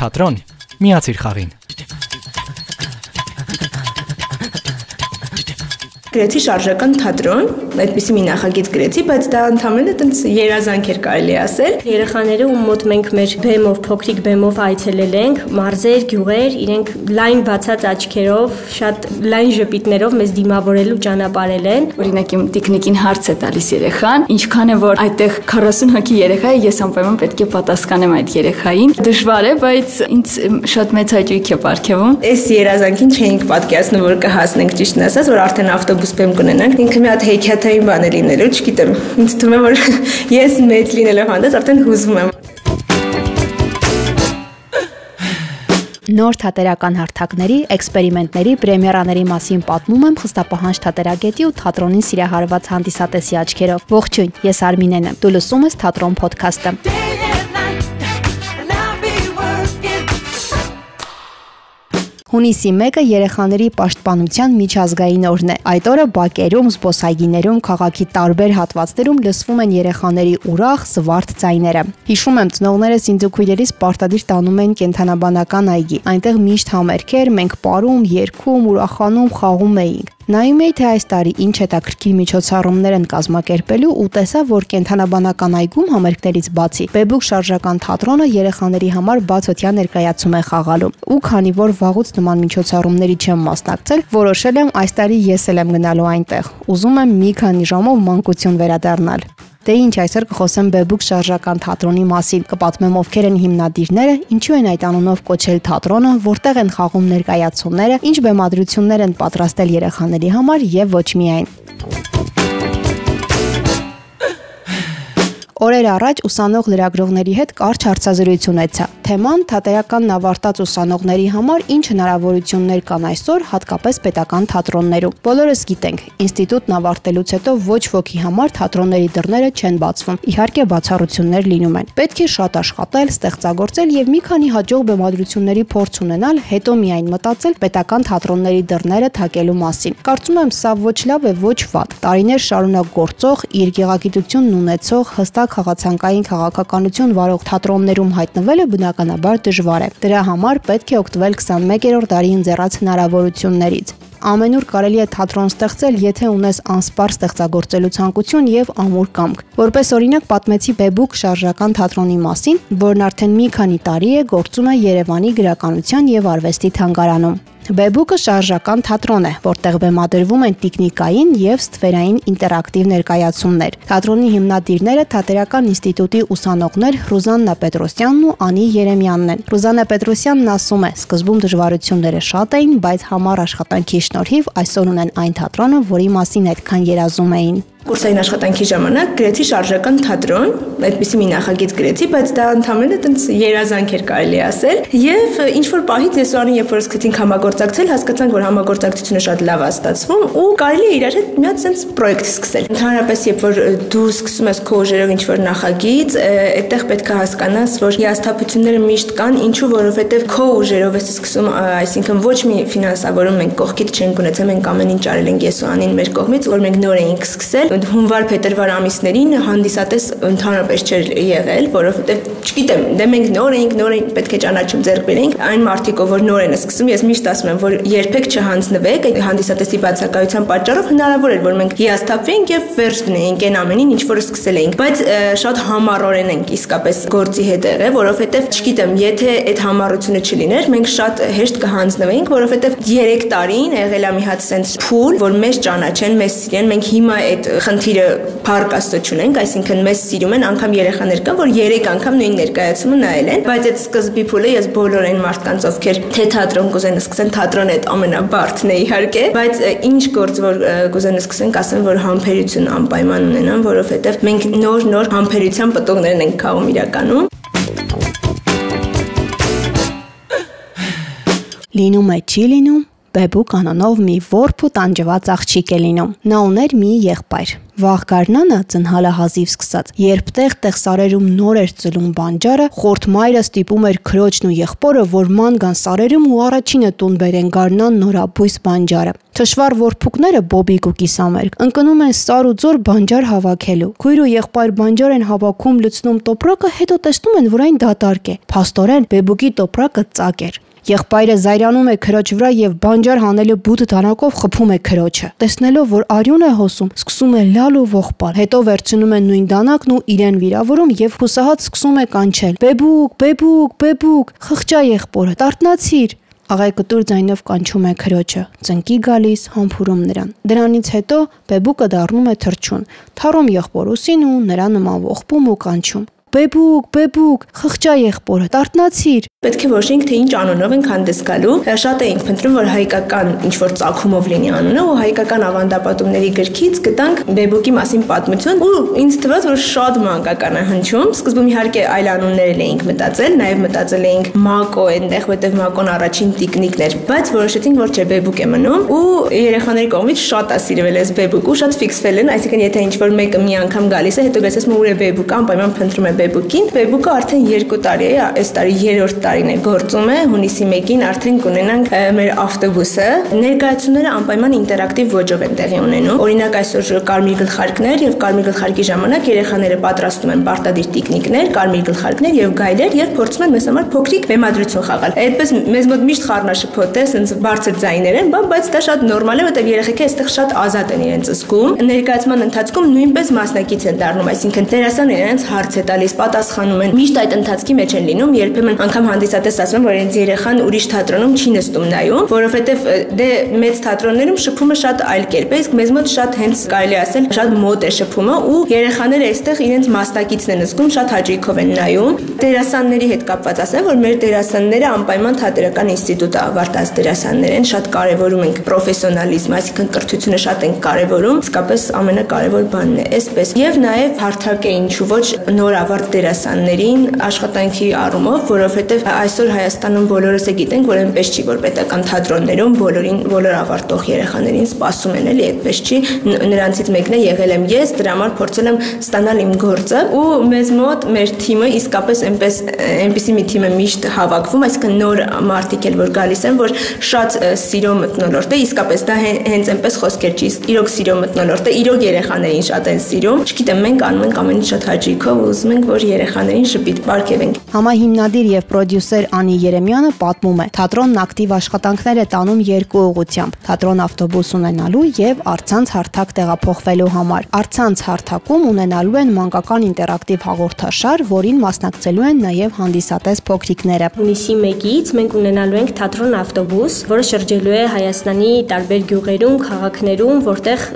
թատրոն։ Միացիր խաղին։ Գրեցի շարժական թատրոն, այդպիսի մի նախագիծ գրեցի, բայց դա ընդհանրապես տենց երազանք էր կարելի ասել։ Երեխաները ում մոտ մենք մեր բեմով, փոքրիկ բեմով այցելել ենք, մարզեր, գյուղեր, իրենք լայն բացած աչքերով, շատ լայն ժպիտներով մեզ դիմավորելու ճանապարհել են։ Օրինակ իմ տիկնիկին հարց է տալիս երեխան, ինչքան է որ այդտեղ 40 հոգի երեխա է, ես անպայման պետք է պատասխանեմ այդ երեխային։ Դժվար է, բայց ինձ շատ մեծ հաճույք է ապարգևում։ Այս երազանքին չէինք պատկերացնում, որ կհասնենք ճիշտն ասած, որ արդեն ավտո ավտոբուս բեմ կունենանք, ինքը մի հատ հեքիաթային բան է լինելու, չգիտեմ։ Ինձ թվում է, որ ես մեծ լինելով հանդես արդեն հուզվում եմ։ Նոր թատերական հարթակների, էքսպերիմենտների, պրեմիերաների մասին պատմում եմ խստապահանջ թատերագետի ու թատրոնին սիրահարված հանդիսատեսի աչքերով։ Ողջույն, ես Արմինեն եմ։ Դու լսում ես Թատրոն ոդքասթը։ Հունիսի 1-ը երեխաների պաշտպանության միջազգային օրն է։ Այդ օրը բակերում, զբոսայգիներում, քաղաքի տարբեր հատվածներում լսվում են երեխաների ուրախ, զվարթ ձայները։ Հիշում եմ, ծնողներս ինձ ու քույրերիս պարտադիր տանում են կենթանաբանական այգի։ Այնտեղ միշտ համերգ էր, մենք ապարում, երգում, ուրախանում, խաղում էինք։ Նայում էի, թե այս տարի ինչ հետաքրքիր միջոցառումներ են կազմակերպելու ու տեսա, որ կենթանաբանական այգում համերգներից բացի Բեբուկ շարժական թատրոնը երեխաների համար բացօթյա ներկայացում է խաղալու։ Ու քանի որ վաղուց նման միջոցառումների չեմ մասնակցել, որոշել եմ այս տարի ես էլ եմ գնալու այնտեղ։ Ուզում եմ մի քանի ժամով մանկություն վերադառնալ։ Դե ինչ այսօր կխոսեմ Բեբուկ շարժական թատրոնի մասին, կպատմեմ ովքեր են հիմնադիրները, ինչու են այդ անունով կոչել թատրոնը, որտեղ են խաղում ներկայացումները, ինչ բեմադրություններ են պատրաստել երեխաների համար եւ ոչ միայն։ Օրեր առաջ ուսանող լրագրողների հետ կարճ հարցազրույց ունեցա։ Թեման թատերական նավարտած ուսանողների համար ինչ հնարավորություններ կան այսօր, հատկապես պետական թատրոններում։ Բոլորս գիտենք, ինստիտուտն ավարտելուց հետո ոչ ոքի համար թատրոնների դռները չեն բացվում։ Իհարկե բացառություններ լինում են։ Պետք է շատ աշխատել, ստեղծագործել եւ մի քանի հաջող բեմադրությունների փորձ ունենալ, հետո միայն մտածել պետական թատրոնների դռները թակելու մասին։ Կարծում եմ, սա ոչ լավ է, ոչ վատ։ Տարիներ շարունակ գործող, իր գեղագիտությունն ունեցող, հստակ խաղացանկային քաղաքականություն վարող թատրոններում հայտնվելը բնականաբար դժվար է։ Դրա համար պետք է օգտվել 21-րդ դարի ընձեռած հնարավորություններից։ Ամենուր կարելի է թատրոն ստեղծել, եթե ունես անսպար ստեղծագործելու ցանկություն եւ ամուր կամք։ Որպես օրինակ պատմեցի Բեբուկ շարժական թատրոնի մասին, որն արդեն մի քանի տարի է գործում է Երևանի գրականության եւ արվեստի թանգարանում։ Բեբուկը շարժական թատրոն է, որտեղ բեմադրվում են տեխնիկային եւ ստվերային ինտերակտիվ ներկայացումներ։ Թատրոնի հիմնադիրները Թատերական ինստիտուտի ուսանողներ Ռուզաննա Պետրոսյանն ու Անի Երեմյանն են։ Ռուզաննա Պետրոսյանն ասում է. «Սկզբում դժվարությունները շատ էին, բայց համառ աշխատանքի շնորհիվ այսօր ունեն այն թատրոնը, որի մասին այդքան երազում էին»։ Կուրսային աշխատանքի ժամանակ գրեցի շարժական թատրոն, այդպիսի մի նախագիծ գրեցի, բայց դա ընդհանրապես տենց երազանք էր կարելի ասել, եւ ինչ որ պահից ես ու Անին երբ որ սկսեցինք համագործակցել, հասկացանք, որ համագործակցությունը շատ լավ է ստացվում ու կարելի է իրար հետ մի հատ sense պրոյեկտ սկսել։ Ընդհանրապես երբ որ դու սկսում ես քո ուժերով ինչ որ նախագիծ, այդտեղ պետք է հասկանաս, որ հիասթափությունները միշտ կան, ինչու որովհետեւ քո ուժերով ես սկսում, այսինքն ոչ մի ֆինանսավորում մենք կողքից չենք ունեցել, մենք ամեն ինչ արել ենք ես ու Անին մեր կողմից, որ մենք նոր էինք սկսել հունվար-փետրվար ամիսներին հանդիսատես ընդհանրապես չէր եղել, որովհետև չգիտեմ, դե մենք նոր էինք, նոր էինք, պետք է ճանաչում ձեռք բերենք։ Այն մարդիկ, որ նոր են սկսում, ես միշտ ասում եմ, որ երբեք չհանձնվեք հանդիսատեսի բացակայության պատճառով հնարավոր էր, որ մենք հիասթափվենք եւ վերջ դնեինք այն ամենին, ինչ որ սկսել էինք, բայց շատ համառորեն ենք իսկապես գործի հետ եղել, որովհետև չգիտեմ, եթե այդ համառությունը չլիներ, մենք շատ հեշտ կհանձնվեինք, որովհետև 3 տարին եղել է մի հատ sense փուլ, որ մեզ ճանաչեն, մեզ սիրեն, մենք հիմա այդ խնդիրը փառք աստծո չունենք, այսինքն մեզ սիրում են, անգամ երեխաներ կան, որ 3 անգամ նույն ներկայացումը նայել են, բայց այդ սկզբի փուլը ես բոլոր այն մարդկանց, ովքեր թե թատրոն կուզեն սկսեն, թատրոնը այդ ամենաբարդն է իհարկե, բայց ինչ գործ որ կուզեն սկսեն, կասեն, որ համբերություն անպայման ունենան, որովհետև մենք նոր-նոր համբերության պտուղներն ենք քաղում իրականում։ Լինում է չի լինում, Բեբուկ անանով մի որբ ու տանջված աղջիկ է լինում։ Նա ուներ մի եղբայր։ Վաղ գարնանը ծնհալը հազիվ սկսած, երբ տեղ-տեղ սարերում նոր էր ծլում բանջարը, խորտ մայրը ստիպում էր քրոջն ու եղբորը, որ ման գան սարերում ու առաջինը տուն բերեն գարնան նորաբույս բանջարը։ Թշվառ որփուկները Բոբիկ ու Կիսամերկ ընկնում են սար ու ձոր բանջար հավաքելու։ Քույր ու եղբայր բանջար են հավաքում, լցնում տոպրակը, հետո տեսնում են, որ այն դատարկ է։ Փաստորեն Բեբուկի տոպրակը ծակ էր։ Եղբայրը զայրանում է քրոջ վրա եւ բանջար հանելու բութ դանակով խփում է քրոջը։ Տեսնելով, որ արյուն է հոսում, սկսում է լալ ու ողբալ։ Հետո վերցնում է նույն դանակն ու իրեն վիրավորում եւ հուսահատ սկսում է կանչել. «Բեբուկ, բեբուկ, բեբուկ, խղճա եղբորը, տարտնացիր»։ Աղայկտուր ձայնով կանչում է քրոջը, ծնկի գալիս, համբուրում նրան։ Դրանից հետո Բեբուկը դառնում է թրջուն, թառում եղբորուսին ու նրա նման ողբում ու կանչում. Բեբուկ, բեբուկ, խղճա եղբորը, տարտնացիր։ Պետք է որոշենք, թե ինչ անունով ենք հանդես գալու։ Շատ էինք փնտրում, որ հայկական ինչ որ ցակումով լինի անունը ու հայկական ավանդապատումների գրքից գտանք Բեբուկի մասին պատմություն ու ինձ թվաց, որ շատ մանկական է հնչում։ Սկզբում իհարկե այլ անուններ էինք մտածել, նաև մտածել էինք Մակո այնտեղ, որտեղ Մակոն առաջին տիկնիկն էր, բայց որոշեցինք, որ չէ Բեբուկ է մնում ու երեխաների կողմից շատ է սիրվել այս Բեբուկը, շատ ֆիքսվել են, այսինքն եթե ինչ որ մեկը մի անգամ գալիս է, հետո գալիս է ուր է Բեբուկը, անպայման փնտրում է Բեբուկին։ Բեբուկը արդեն 2 տարի է, այս տարի 3-րդ տարին է գործում է, հունիսի 1-ին արդեն կունենանք մեր ավտոբուսը։ Ներկայացումները անպայման ինտերակտիվ ոճով են տեղի ունենում։ Օրինակ այսօր կարմիր գլխարկներ եւ կարմիր գլխարկի ժամանակ երեխաները պատրաստում են պարտադիր տիկնիկներ, կարմիր գլխարկներ եւ գայլեր եւ փորձում են մեզ համար փոքրիկ բեմադրություն խաղալ։ Այդպես մեզ մոտ միշտ խառնաշփոթ է, ասենց բարձր ձայներ են, բայց դա շատ նորմալ է, որտեղ երեխեքը այստեղ շատ ազատ են իրենց զգում։ Ներկայացման ընթացքում նույնպես մասնակից են դառնում, այսինքն դերասանը իրենց հարց է տալիս, պատասխանում են։ Միշտ այդ ընթացքի մեջ են լինում, երբեմն անգամ հանդիսատես ասում որ իրենց երեխան ուրիշ թատրոնում չի նստում նայում, որովհետև դե մեծ թատրոններում շփումը շատ այլ կերպ է, իսկ մեզ մոտ շատ հենց կարելի ասել շատ մոտ է շփումը ու երեխաները այստեղ իրենց մասնակիցն են զգում, շատ հաճույքով են նայում։ Դերասանների հետ կապված ասեմ, որ մեր դերասանները անպայման թատերական ինստիտուտը ավարտած դերասաններ են, շատ կարևորում ենք պրոֆեսիոնալիզմ, այսինքն կրթությունը շատ ենք կարևորում, իսկապես ամենակարևոր բանն է։ Այսպես եւ նաեւ հարթակ է ինչու ոչ նոր ավարտ դերասաններին աշխատանքի առումով, որովհետեւ այսօր Հայաստանում բոլորս է գիտենք, որ այնպես չի, որ պետական թատրոններում բոլորին բոլոր ավարտող երեխաներին սպասում են, էլի այդպես չի։ Նրանցից մեկն է եղել եմ ես, դրա համար փորձել եմ ստանալ իմ գործը ու մեզ մոտ մեր թիմը իսկապես այնպես այնպեսի մի թիմ է միշտ հավաքվում, այսինքն նոր մարդիկ էլ որ գալիս են, որ շատ սիրո մտնոլորտ է, իսկապես դա հենց այնպես խոսքեր չի, իրոք սիրո մտնոլորտ է, իրոք երեխաներին շատ են սիրում։ Չգիտեմ, մենք անում ենք ամեն ինչ շատ հաճույքով ու ուզում ենք, որ երեխաներին շփիտ պարգևենք։ Համահիմնադիր եւ պրոդյուսեր Անի Երեմյանը պատմում է. թատրոնն ակտիվ աշխատանքներ է տանում երկու ուղղությամբ՝ թատրոն ավտոբուս ունենալու եւ արցանց հարթակ տեղափոխվելու համար։ Արցանց հարթակում ունենալու են մանկական ինտերակտիվ հաղորդաշար, որին մասնակցելու են նաեւ հանդիսատես փոքրիկները։ Հունիսի 1-ից մենք ունենալու ենք թատրոն ավտոբուս, որը շրջելու է Հայաստանի տարբեր գյուղերում, քաղաքներում, որտեղ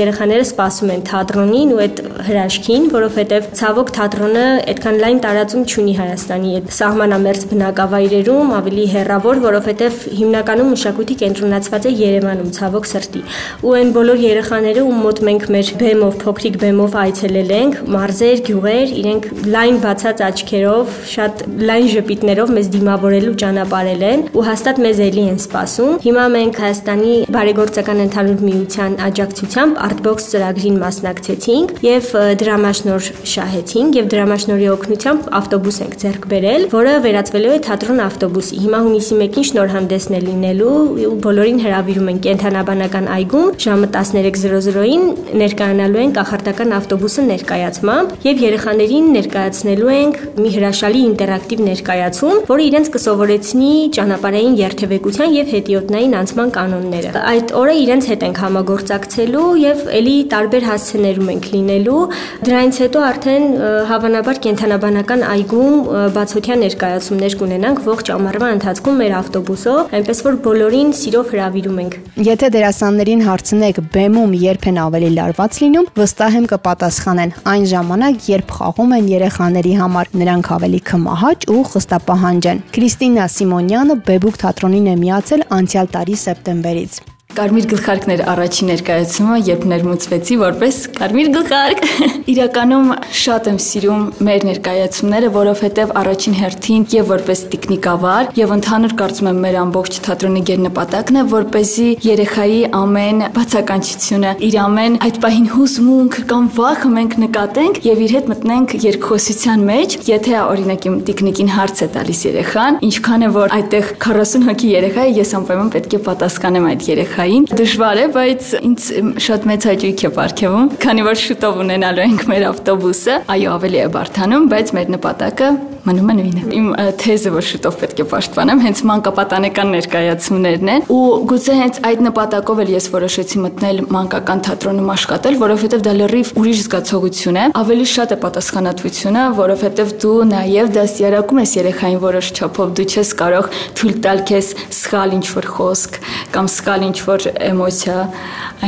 երեխաները սպասում են թատրոնին ու այդ հրաշքին, որովհետեւ ցավոք թատրոնը այդքան լայն տարածում չունի Հայաստանի այդ սահմանամերձ բնակավայրերում, ավելի հեռավոր, որովհետեւ հիմնականում մշակույթի կենտրոնացված է Երևանում, ցավոք սրտի։ Ու այն բոլոր երեխաները, ում մոտ մենք մեր բեմով, փոքրիկ բեմով այցելել ենք, մարզեր, գյուղեր, իրենք լայն բացած աչքերով, շատ լայն ժպիտներով մեզ դիմավորելու ճանապարհել են ու հաստատ մեզ էլի են սպասում։ Հիմա մենք Հայաստանի բարեգործական ընդհանուր միության աջակցությամբ Artbox ծրագրին մասնակցեցինք եւ դրամաշնոր շահեցինք եւ դրամաշնորի օգնությամբ ավտոբուս ենք ձեռք բերել, որը վերածվելու է թատրոն ավտոբուսի։ Հիմա հունիսի 1-ին շնորհանդեսն է լինելու ու բոլորին հրավիրում են կենթանաբանական այգում ժամը 13:00-ին ներկայանալու են կախարդական ավտոբուսը ներկայացմամբ եւ երեխաներին ներկայացնելու ենք մի հրաշալի ինտերակտիվ ներկայացում, որը իրենց կսովորեցնի ճանապարհային երթևեկության եւ հետիոտնային անցման կանոնները։ Այդ օրը իրենց հետ ենք համագործակցելու եւ ելի տարբեր հասցեներում ենք լինելու։ Դրանից հետո արդեն հավանաբար կենթանաբանական այգում բացօթյա ներկայացումներ կունենանք ողջ ամառվա ընթացքում մեր ավտոբուսով, այնպես որ բոլորին սիրով հրավիրում ենք։ Եթե դերասաններին հարցնեք բեմում երբ են ավելի լարված լինում, վստահ եմ կպատասխանեն այն ժամանակ, երբ խաղում են երեխաների համար, նրանք ավելի կմահաճ ու խստապահանջ են։ Քրիստինա Սիմոնյանը Բեբուկ թատրոնին է միացել անցյալ տարի սեպտեմբերից։ Կարմիր գլխարկներ առաջին ներկայացումը, երբ ներմուծվեցի որպես Կարմիր գլխարկ։ Իրականում շատ եմ սիրում մեր ներկայացումները, որովհետև առաջին հերթին եւ որպես տեխնիկավար եւ ընդհանուր կարծում եմ մեր ամբողջ թատրոնի գերնպատակն է, որպեսզի երեխայի ամեն բացականչությունը, իր ամեն այդ պահին հուզմունք կամ վախը մենք նկատենք եւ իր հետ մտնենք երկխոսության մեջ, եթե օրինակ իմ տեխնիկին հարց է տալիս երեխան, ինչքան է որ այդտեղ 40 հոգի երեխա է, ես անպայման պետք է պատասխանեմ այդ երեխային երեխային։ Դժվար է, բայց ինձ շատ մեծ հաճույք է ապարգևում, քանի որ շուտով ունենալու ենք մեր ավտոբուսը։ Այո, ավելի է բարթանում, բայց մեր նպատակը մնում է նույնը։ Իմ թեզը որ շուտով պետք է պաշտպանեմ, հենց մանկապատանեկան ներկայացումներն են, ու գուցե հենց այդ նպատակով էլ ես որոշեցի մտնել մանկական թատրոնում աշխատել, որովհետև դա լրիվ ուրիշ զգացողություն է, ավելի շատ է պատասխանատվությունը, որովհետև դու նաև դաստիարակում ես երեխային որոշ չափով, դու չես կարող թույլ տալ քեզ սխալ ինչ-որ խոսք կամ սխալ ինչ-որ էմոցիա,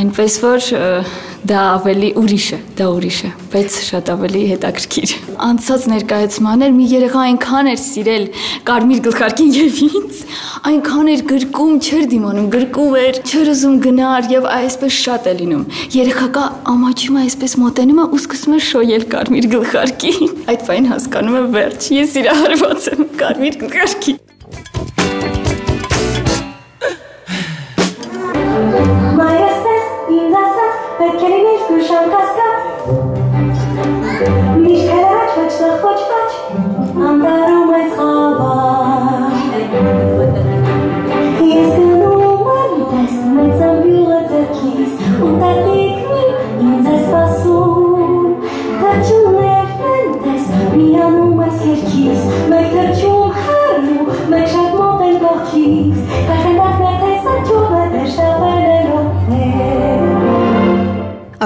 այնպես որ դա ավելի ուրիշ է, դա ուրիշ է, բայց շատ ավելի հետաքրքիր։ Անցած ներկայացմաններ մի երեխա այնքան էր սիրել կարմիր գլխարկին եւ ինձ, այնքան էր գրկում, չէր դիմանում, գրկում էր, չէր ուզում գնար եւ այսպես շատ է լինում։ Երեխակա ամաչում է այսպես մոտենում է ու սկսում է շոյել կարմիր գլխարկին։ Այդ բան հասկանում եմ վերջ։ Ես իր հարված եմ կարմիր գլխարկի։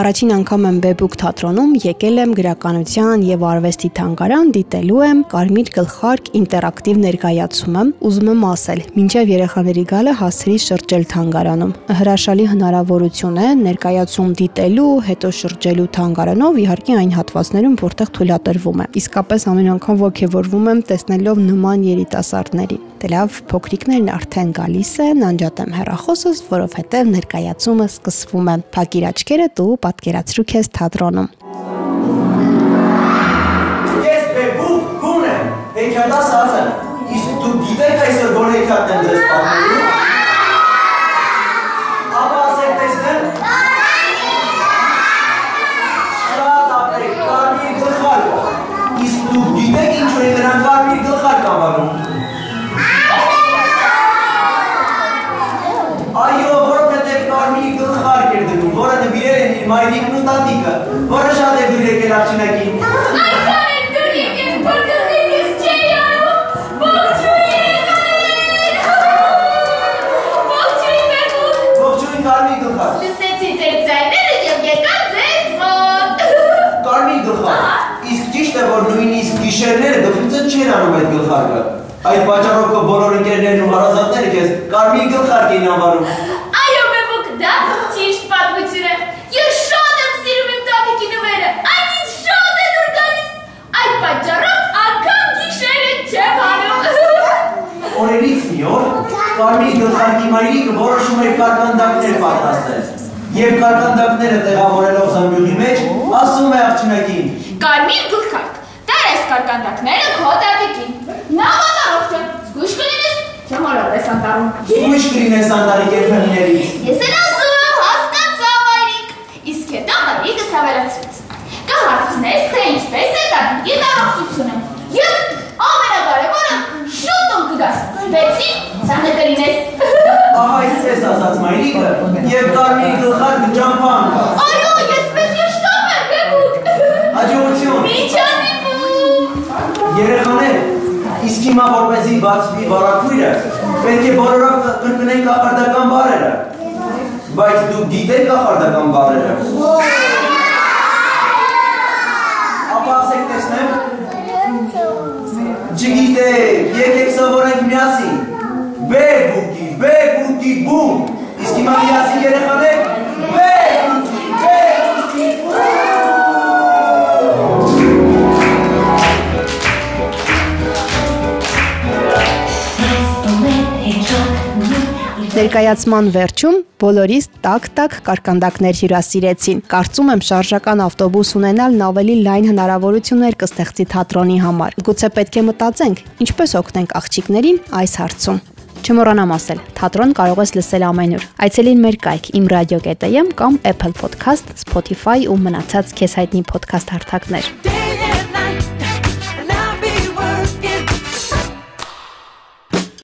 Առաջին անգամ եմ Բեբուկ թատրոնում եկել եմ գրականության եւ արվեստի թանգարան դիտելու եմ Կարմիր գլխարկ ինտերակտիվ ներկայացումը։ Ուզում եմ ասել, մինչև երեխաների գալը հասցրի շրջել թանգարանում։ Հրաշալի հնարավորություն է ներկայացում դիտելու, հետո շրջելու թանգարանով, իհարկե այն հատվածներում, որտեղ թույլատրվում է։ Իսկապես ամեն անգամ ողջևորվում եմ տեսնելով նման երիտասարդների։ Դե լավ, փոքրիկներն արդեն գալիս են, անջատեմ հեռախոսս, որովհետև ներկայացումը սկսվում է։ Փակիր աչքերը դու պատկերացրու քեզ թատրոնում։ Ես բեբուկ գուն եմ, հեքիաթաս կարմիր գլխարկի մայրիկը որոշում էր կարկանդակներ պատրաստել։ Եվ կարկանդակները տեղավորելով զամբյուղի մեջ, ասում է աղջնակին. Կարմիր գլխարկ։ Տար այս կարկանդակները քո տատիկին։ Նա չէ։ Զգույշ կլինես, չեմ ոլորես անտառում։ «Զգույշ կլինես անտարի կերպերներից»։ Ես էլ ասում եմ հասկացա մայրիկ։ Իսկ հետո մայրիկս հավելացրեց։ Կհարցնես, թե ինչպես է տատիկի առողջությունը։ Եվ կգաս։ Բեցի, սանը կլինես։ Ահա այսպես ասաց մայրիկը եւ կարմիր գլխարկը ճամփա անկավ։ Այո, ես է շտապ եմ, բեբուկ։ Հաջողություն։ Միջանիվում։ Երեխաներ, իսկ հիմա որպեսի բացվի բարակույրը, պետք է բոլորով կրկնեն կախարդական բառերը։ Բայց դուք գիտեք կախարդական բառերը։ Ապա ասեք տեսնեմ։ Չգիտեք, եկեք սովորենք միասին։ Բեբուկի, բեբուկի բում։ Իսկ հիմա միասին երեխաներ, Ներկայացման վերջում բոլորիս տակ-տակ կարկանդակներ հյուրասիրեցին։ Կարծում եմ շարժական ավտոբուս ունենալն ավելի լայն հնարավորություններ կստեղծի թատրոնի համար։ Գուցե պետք է մտածենք, ինչպես օգնենք աղջիկներին այս հարցում։ Չմոռանամ ասել, թատրոն կարող ես լսել ամենուր։ Այցելին մեր կայք imradio.am կամ Apple Podcast, Spotify ու մնացած քեզ հայտնի podcast հարթակներ։